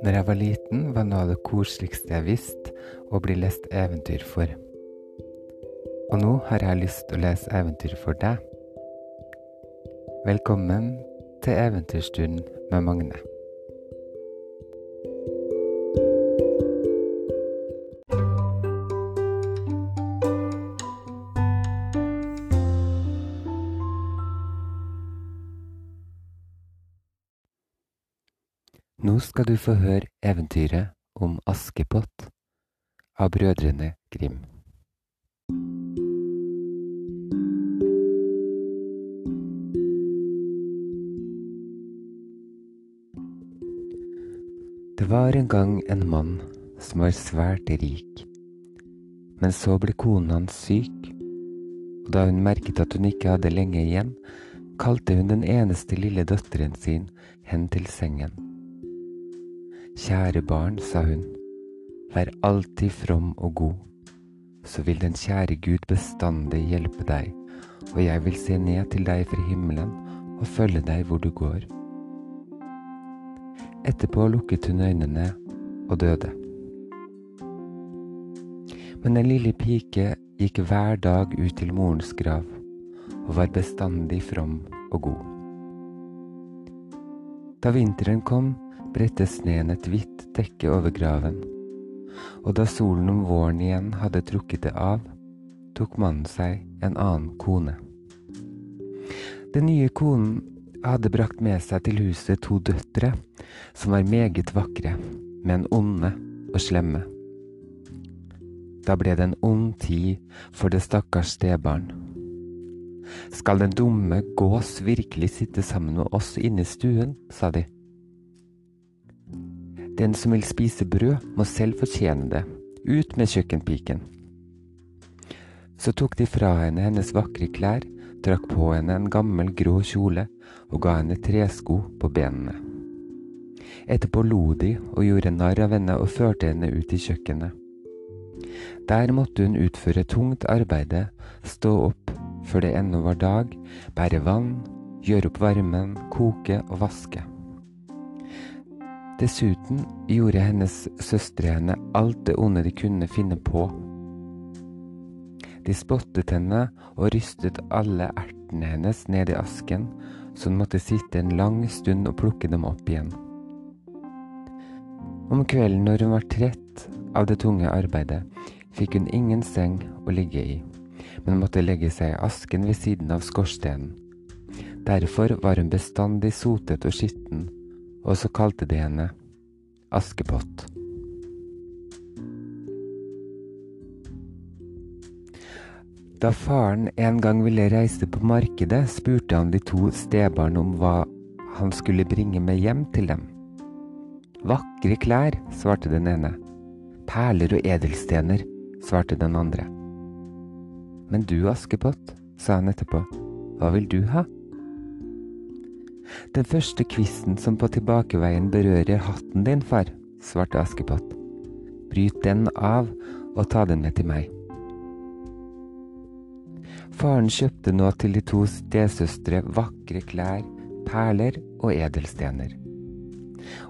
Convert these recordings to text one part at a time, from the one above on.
Når jeg var liten, var noe av det koseligste jeg visste å bli lest eventyr for. Og nå har jeg lyst til å lese eventyr for deg. Velkommen til Eventyrstunden med Magne. Skal du få høre eventyret om Askepott av brødrene Grim. Det var en gang en mann som var svært rik. Men så ble konen hans syk, og da hun merket at hun ikke hadde lenge igjen, kalte hun den eneste lille datteren sin hen til sengen. Kjære barn, sa hun, vær alltid from og god, så vil den kjære Gud bestandig hjelpe deg, og jeg vil se ned til deg fra himmelen og følge deg hvor du går. Etterpå lukket hun øynene og døde. Men den lille pike gikk hver dag ut til morens grav og var bestandig from og god. Da vinteren kom, bredte sneen et hvitt dekke over graven, og da solen om våren igjen hadde trukket det av, tok mannen seg en annen kone. Den nye konen hadde brakt med seg til huset to døtre som var meget vakre, men onde og slemme. Da ble det en ond tid for det stakkars stebarn. Skal den dumme gås virkelig sitte sammen med oss inne i stuen, sa de. Den som vil spise brød, må selv fortjene det. Ut med kjøkkenpiken. Så tok de fra henne hennes vakre klær, trakk på henne en gammel grå kjole og ga henne tresko på benene. Etterpå lo de og gjorde narr av henne og førte henne ut i kjøkkenet. Der måtte hun utføre tungt arbeide, stå opp før det ennå var dag, bære vann, gjøre opp varmen, koke og vaske. Dessuten gjorde hennes søstre henne alt det onde de kunne finne på. De spottet henne og rystet alle ertene hennes ned i asken, så hun måtte sitte en lang stund og plukke dem opp igjen. Om kvelden når hun var trett av det tunge arbeidet, fikk hun ingen seng å ligge i, men måtte legge seg i asken ved siden av skorstenen. Derfor var hun bestandig sotet og skitten, og så kalte de henne Askepott. Da faren en gang ville reise på markedet, spurte han de to stebarna om hva han skulle bringe med hjem til dem. Vakre klær, svarte den ene. Perler og edelstener, svarte den andre. Men du, Askepott, sa han etterpå, hva vil du ha? Den første kvisten som på tilbakeveien berører hatten din, far, svarte Askepott. Bryt den av og ta den med til meg. Faren kjøpte nå til de to stesøstre vakre klær, perler og edelstener.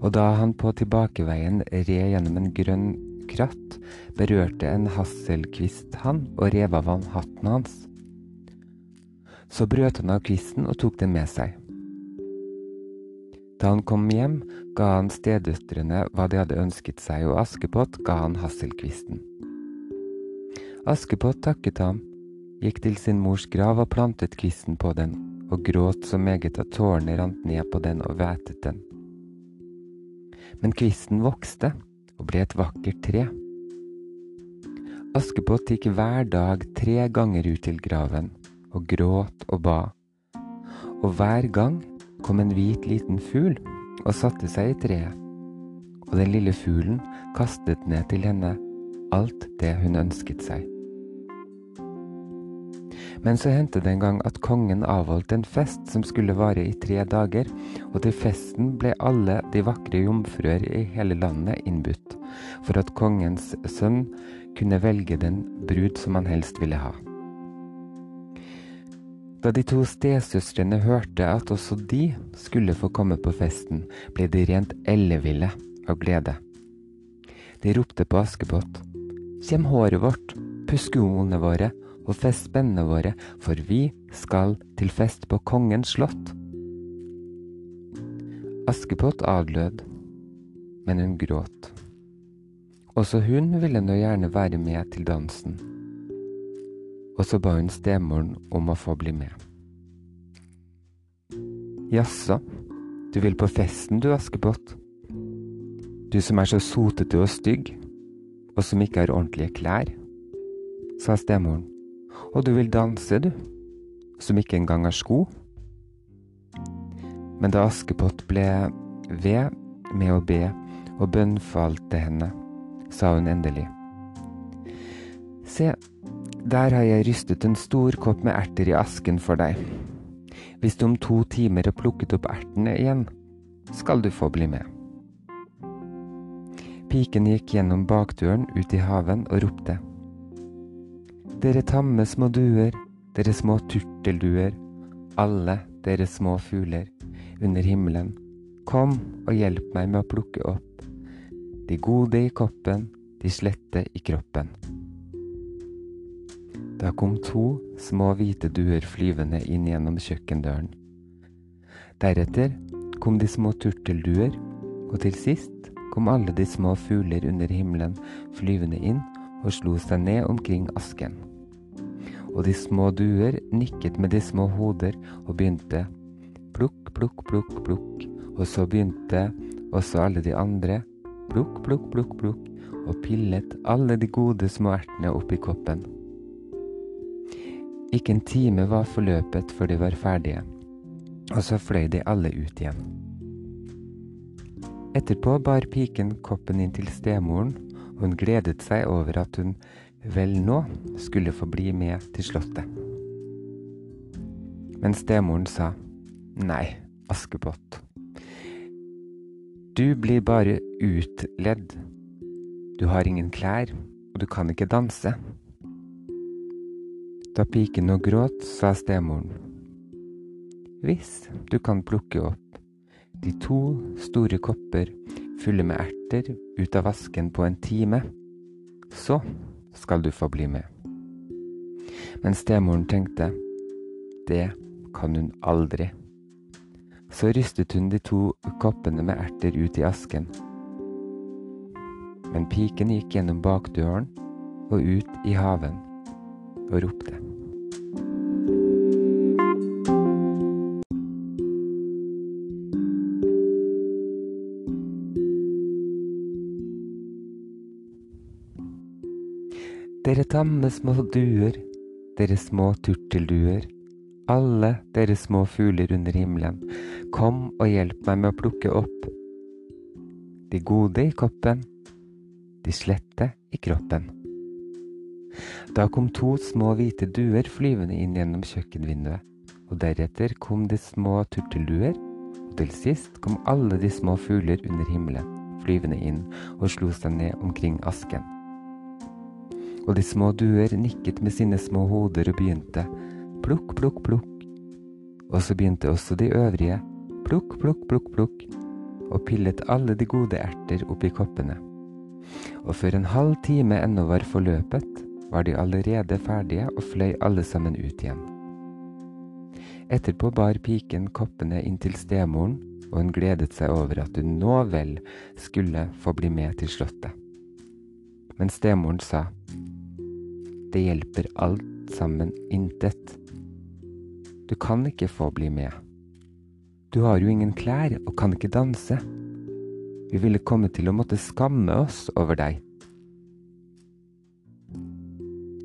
Og da han på tilbakeveien red gjennom en grønn kratt, berørte en hasselkvist han og rev av han hatten hans. Så brøt han av kvisten og tok den med seg. Da han kom hjem, ga han stedøtrene hva de hadde ønsket seg, og Askepott ga han hasselkvisten. Askepott takket ham, gikk til sin mors grav og plantet kvisten på den, og gråt så meget at tårene rant ned på den og vætet den. Men kvisten vokste og ble et vakkert tre. Askepott gikk hver dag tre ganger ut til graven og gråt og ba, og hver gang kom en hvit liten fugl og satte seg i treet, og den lille fuglen kastet ned til henne alt det hun ønsket seg. Men så hendte det en gang at kongen avholdt en fest som skulle vare i tre dager, og til festen ble alle de vakre jomfruer i hele landet innbudt, for at kongens sønn kunne velge den brud som han helst ville ha. Da de to stesøstrene hørte at også de skulle få komme på festen, ble de rent elleville av glede. De ropte på Askepott. Kjem håret vårt, puss skoene våre og fest spennene våre, for vi skal til fest på kongens slott. Askepott adlød, men hun gråt. Også hun ville nå gjerne være med til dansen, og så ba hun stemoren om å få bli med. Jaså, du vil på festen du, Askepott? Du som er så sotete og stygg, og som ikke har ordentlige klær, sa stemoren. Og du vil danse, du, som ikke engang har sko? Men da Askepott ble ved med å be og bønnfalte henne, sa hun endelig. Se, der har jeg rystet en stor kopp med erter i asken for deg. Hvis du om to timer har plukket opp ertene igjen, skal du få bli med. Piken gikk gjennom bakdøren ut i haven og ropte. Dere tamme små duer, dere små turtelduer, alle dere små fugler under himmelen, kom og hjelp meg med å plukke opp de gode i koppen, de slette i kroppen. Da kom to små hvite duer flyvende inn gjennom kjøkkendøren. Deretter kom de små turtelduer, og til sist kom alle de små fugler under himmelen flyvende inn og slo seg ned omkring asken. Og de små duer nikket med de små hoder og begynte plukk, plukk, plukk, plukk, og så begynte også alle de andre plukk, plukk, plukk, plukk, og pillet alle de gode små ertene oppi koppen. Ikke en time var forløpet før de var ferdige, og så fløy de alle ut igjen. Etterpå bar piken koppen inn til stemoren, og hun gledet seg over at hun vel nå skulle få bli med til slottet. Men stemoren sa, Nei, Askepott. Du blir bare utledd. Du har ingen klær, og du kan ikke danse. Da piken nå gråt, sa stemoren. Hvis du kan plukke opp de to store kopper fulle med erter ut av vasken på en time, så skal du få bli med. Men stemoren tenkte, det kan hun aldri. Så rystet hun de to koppene med erter ut i asken. Men piken gikk gjennom bakdøren og ut i haven og ropte. Dere tamme små duer, dere små turtelduer alle dere små fugler under himmelen, kom og hjelp meg med å plukke opp de gode i koppen, de slette i kroppen. Da kom to små hvite duer flyvende inn gjennom kjøkkenvinduet, og deretter kom de små turtelduer, og til sist kom alle de små fugler under himmelen flyvende inn og slo seg ned omkring asken. Og de små duer nikket med sine små hoder og begynte plukk, plukk, plukk. Og så begynte også de øvrige, plukk, plukk, plukk, plukk, og pillet alle de gode erter oppi koppene. Og før en halv time ennå var forløpet, var de allerede ferdige og fløy alle sammen ut igjen. Etterpå bar piken koppene inn til stemoren, og hun gledet seg over at hun nå vel skulle få bli med til slottet. Men stemoren sa, det hjelper alt sammen intet. Du kan ikke få bli med. Du har jo ingen klær og kan ikke danse. Vi ville komme til å måtte skamme oss over deg.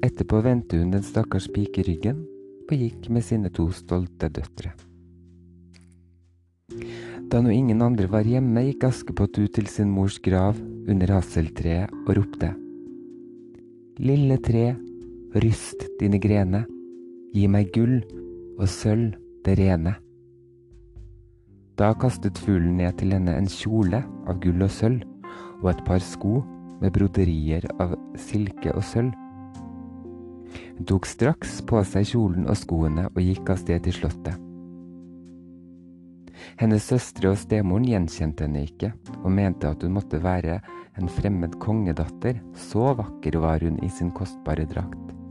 Etterpå vendte hun den stakkars pike ryggen og gikk med sine to stolte døtre. Da nå ingen andre var hjemme, gikk Askepott ut til sin mors grav under hasseltreet og ropte. Lille tre, ryst dine grene, gi meg gull og sølv det rene. Da kastet fuglen ned til henne en kjole av gull og sølv og et par sko med broderier av silke og sølv. Hun tok straks på seg kjolen og skoene og gikk av sted til slottet. Hennes søstre og stemoren gjenkjente henne ikke, og mente at hun måtte være en fremmed kongedatter, så vakker var hun i sin kostbare drakt.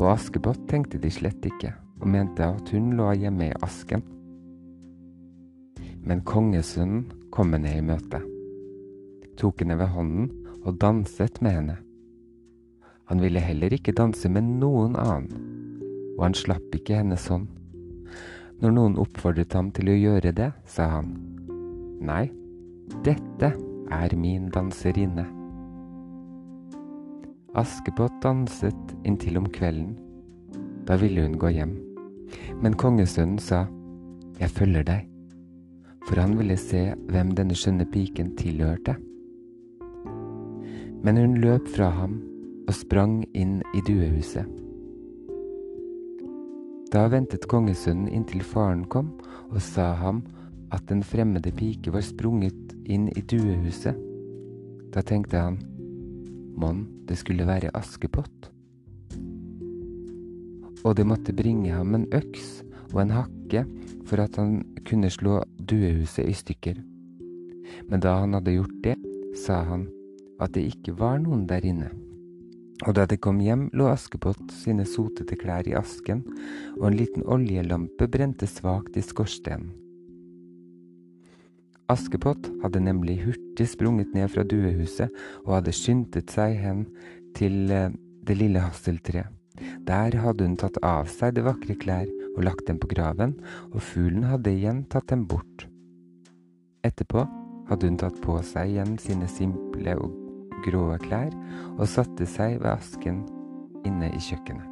På Askepott tenkte de slett ikke, og mente at hun lå hjemme i asken. Men kongesønnen kom henne i møte, tok henne ved hånden og danset med henne. Han ville heller ikke danse med noen annen, og han slapp ikke hennes hånd. Når noen oppfordret ham til å gjøre det, sa han, Nei, dette er min danserinne. Askepott danset inntil om kvelden. Da ville hun gå hjem. Men kongesønnen sa, Jeg følger deg, for han ville se hvem denne skjønne piken tilhørte. Men hun løp fra ham og sprang inn i duehuset. Da ventet kongesønnen inntil faren kom og sa ham at den fremmede pike var sprunget inn i duehuset. Da tenkte han, mon det skulle være Askepott? Og det måtte bringe ham en øks og en hakke for at han kunne slå duehuset i stykker. Men da han hadde gjort det, sa han at det ikke var noen der inne. Og da de kom hjem, lå Askepott sine sotete klær i asken, og en liten oljelampe brente svakt i skorstenen. Askepott hadde nemlig hurtig sprunget ned fra duehuset og hadde skyndet seg hen til eh, det lille hasseltreet. Der hadde hun tatt av seg de vakre klær og lagt dem på graven, og fuglen hadde igjen tatt dem bort. Etterpå hadde hun tatt på seg igjen sine simple og grå klær og satte seg ved asken inne i kjøkkenet.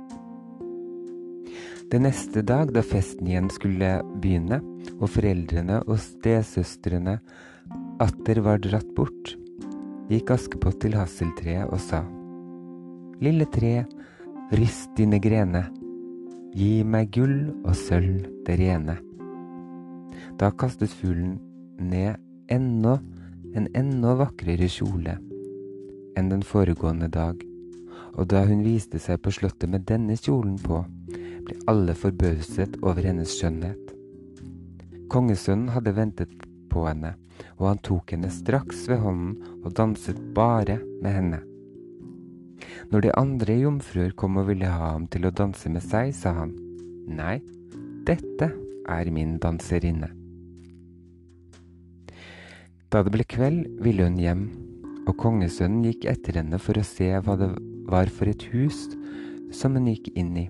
Den neste dag, da festen igjen skulle begynne, og foreldrene og stesøstrene atter var dratt bort, gikk Askepott til hasseltreet og sa, Lille tre, ryst dine grene, gi meg gull og sølv det rene. Da kastet fuglen ned ennå en enda vakrere kjole enn den foregående dag, og da hun viste seg på slottet med denne kjolen på, ble alle forbauset over hennes skjønnhet. Kongesønnen hadde ventet på henne, og han tok henne straks ved hånden og danset bare med henne. Når de andre jomfruer kom og ville ha ham til å danse med seg, sa han, nei, dette er min danserinne. Da det ble kveld, ville hun hjem, og kongesønnen gikk etter henne for å se hva det var for et hus som hun gikk inn i.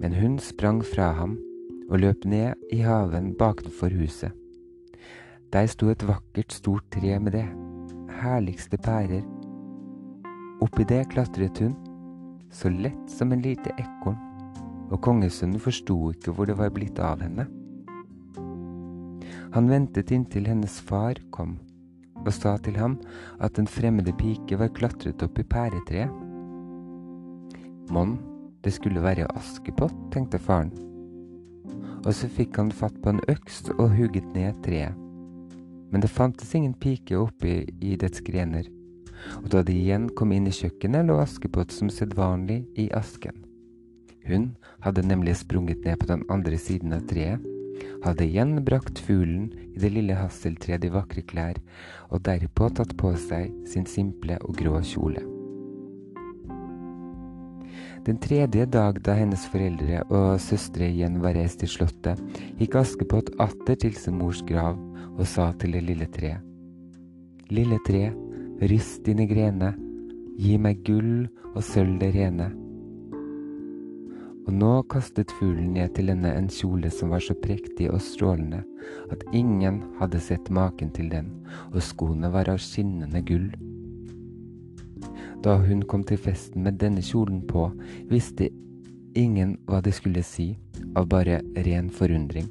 Men hun sprang fra ham og løp ned i haven bakenfor huset. Der sto et vakkert, stort tre med det herligste pærer. Oppi det klatret hun, så lett som en lite ekorn, og kongesønnen forsto ikke hvor det var blitt av henne. Han ventet inntil hennes far kom og sa til ham at en fremmede pike var klatret opp i pæretreet. Mon, det skulle være Askepott, tenkte faren. Og så fikk han fatt på en øks og hugget ned treet. Men det fantes ingen pike oppi i dets grener, og da de igjen kom inn i kjøkkenet, lå Askepott som sedvanlig i asken. Hun hadde nemlig sprunget ned på den andre siden av treet hadde igjen brakt fuglen i det lille hasseltreet i vakre klær, og derpå tatt på seg sin simple og grå kjole. Den tredje dag da hennes foreldre og søstre igjen var reist til slottet, gikk Askepott atter til sin mors grav og sa til det lille treet. Lille tre, ryst dine grene, gi meg gull og sølv det rene og nå kastet fuglen ned til henne en kjole som var så prektig og strålende at ingen hadde sett maken til den, og skoene var av skinnende gull. Da hun kom til festen med denne kjolen på, visste ingen hva de skulle si, av bare ren forundring.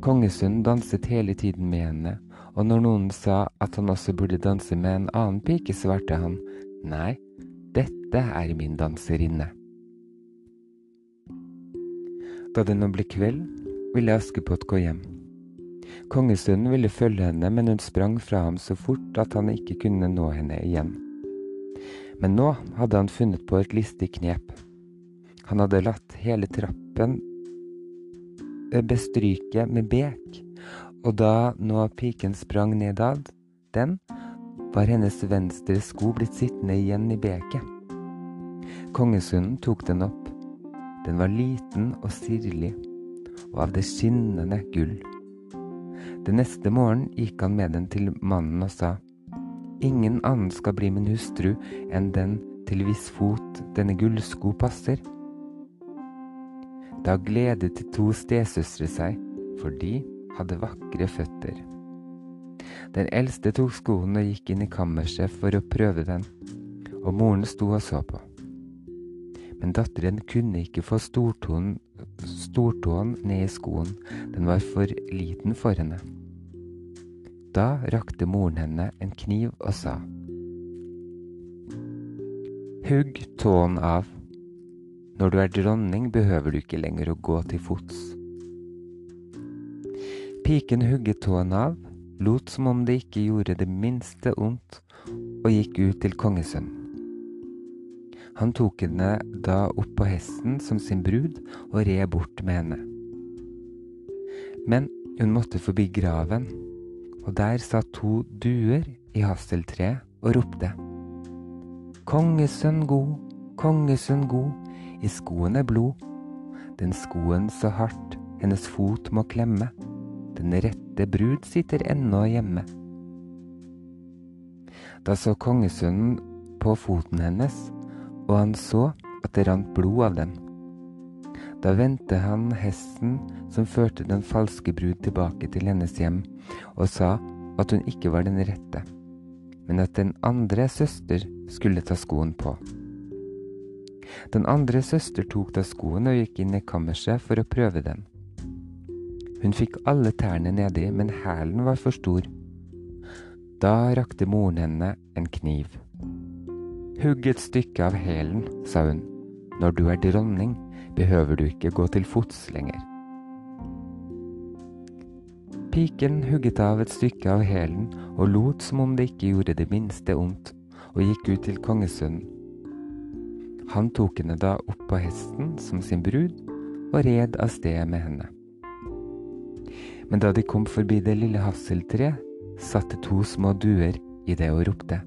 Kongesønnen danset hele tiden med henne, og når noen sa at han også burde danse med en annen pike, svarte han nei, dette er min danserinne. Da det nå ble kveld, ville Askepott gå hjem. Kongesønnen ville følge henne, men hun sprang fra ham så fort at han ikke kunne nå henne igjen. Men nå hadde han funnet på et listig knep. Han hadde latt hele trappen bestryke med bek, og da nå piken sprang nedad den, var hennes venstre sko blitt sittende igjen i beket. Kongesunden tok den opp. Den var liten og sirlig, og av det skinnende gull. Den neste morgenen gikk han med den til mannen og sa, Ingen annen skal bli min hustru enn den til hvis fot denne gullsko passer. Da gledet de to stesøstre seg, for de hadde vakre føtter. Den eldste tok skoen og gikk inn i kammerset for å prøve den, og moren sto og så på. Men datteren kunne ikke få stortåen, stortåen ned i skoen, den var for liten for henne. Da rakte moren henne en kniv og sa, Hugg tåen av. Når du er dronning, behøver du ikke lenger å gå til fots. Piken hugget tåen av, lot som om det ikke gjorde det minste ondt, og gikk ut til kongesønnen. Han tok henne da opp på hesten som sin brud og red bort med henne. Men hun måtte forbi graven, og der satt to duer i hasseltreet og ropte. Kongesønn god, kongesønn god, i skoen er blod. Den skoen så hardt hennes fot må klemme. Den rette brud sitter ennå hjemme. Da så kongesønnen på foten hennes, og han så at det rant blod av den. Da vendte han hesten som førte den falske brud tilbake til hennes hjem, og sa at hun ikke var den rette, men at den andre søster skulle ta skoen på. Den andre søster tok da skoen og gikk inn i kammerset for å prøve den. Hun fikk alle tærne nedi, men hælen var for stor. Da rakte moren henne en kniv. Hugg et stykke av hælen, sa hun. Når du er dronning, behøver du ikke gå til fots lenger. Piken hugget av et stykke av hælen og lot som om det ikke gjorde det minste ondt, og gikk ut til kongesønnen. Han tok henne da opp på hesten som sin brud og red av sted med henne. Men da de kom forbi det lille hasseltreet, satte to små duer i det og ropte.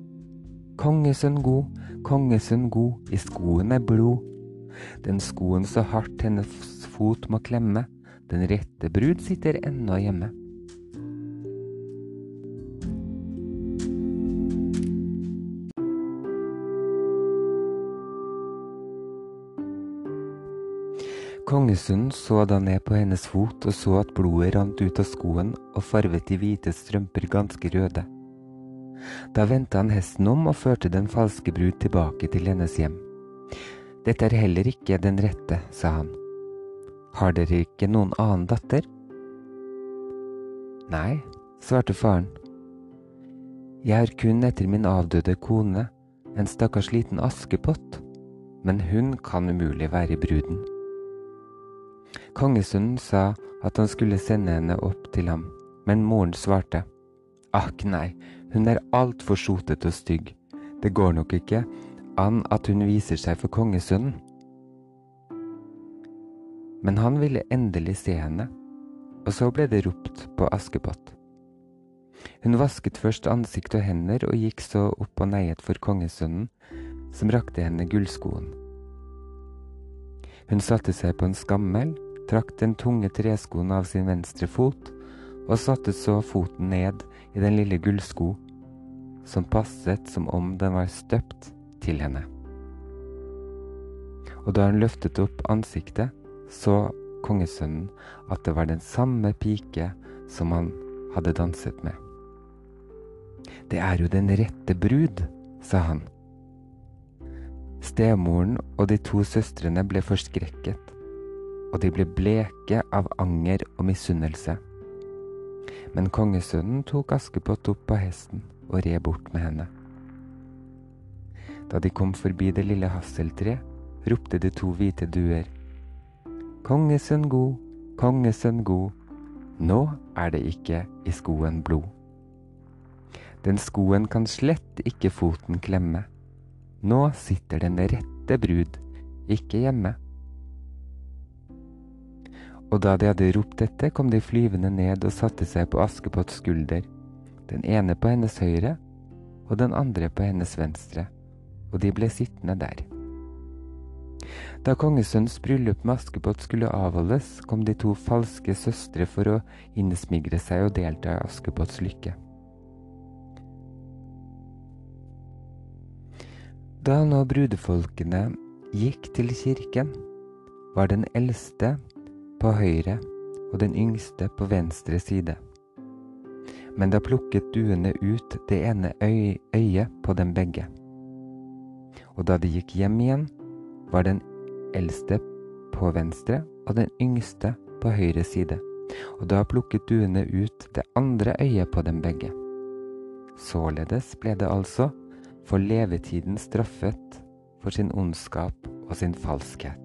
Kongesønn god, kongesønn god, i skoen er blod. Den skoen så hardt hennes fot må klemme, den rette brud sitter ennå hjemme. Kongesønnen så da ned på hennes fot og så at blodet rant ut av skoen og farvet de hvite strømper ganske røde. Da vendte han hesten om og førte den falske brud tilbake til hennes hjem. Dette er heller ikke den rette, sa han. Har dere ikke noen annen datter? Nei, svarte faren. Jeg har kun etter min avdøde kone en stakkars liten askepott, men hun kan umulig være bruden. Kongesønnen sa at han skulle sende henne opp til ham, men moren svarte. Akk nei, hun er altfor sotete og stygg. Det går nok ikke an at hun viser seg for kongesønnen. Men han ville endelig se henne, og så ble det ropt på Askepott. Hun vasket først ansikt og hender og gikk så opp og neiet for kongesønnen, som rakte henne gullskoen. Hun satte seg på en skammel trakk den tunge treskoen av sin venstre fot og satte så foten ned i den lille gullsko, som passet som om den var støpt til henne. Og da han løftet opp ansiktet, så kongesønnen at det var den samme pike som han hadde danset med. Det er jo den rette brud, sa han. Stemoren og de to søstrene ble forskrekket og de ble bleke av anger og misunnelse. Men kongesønnen tok Askepott opp på hesten og red bort med henne. Da de kom forbi det lille hasseltreet, ropte de to hvite duer. Kongesønn god, kongesønn god, nå er det ikke i skoen blod. Den skoen kan slett ikke foten klemme. Nå sitter den rette brud ikke hjemme Og da de hadde ropt dette, kom de flyvende ned og satte seg på Askepotts skulder, den ene på hennes høyre og den andre på hennes venstre, og de ble sittende der. Da kongesønns bryllup med Askepott skulle avholdes, kom de to falske søstre for å innesmigre seg og delta i Askepotts lykke. Da nå brudefolkene gikk til kirken, var den eldste på høyre og den yngste på venstre side. Men da plukket duene ut det ene øyet på dem begge. Og da de gikk hjem igjen, var den eldste på venstre og den yngste på høyre side. Og da plukket duene ut det andre øyet på dem begge. Således ble det altså for levetiden straffet for sin ondskap og sin falskhet.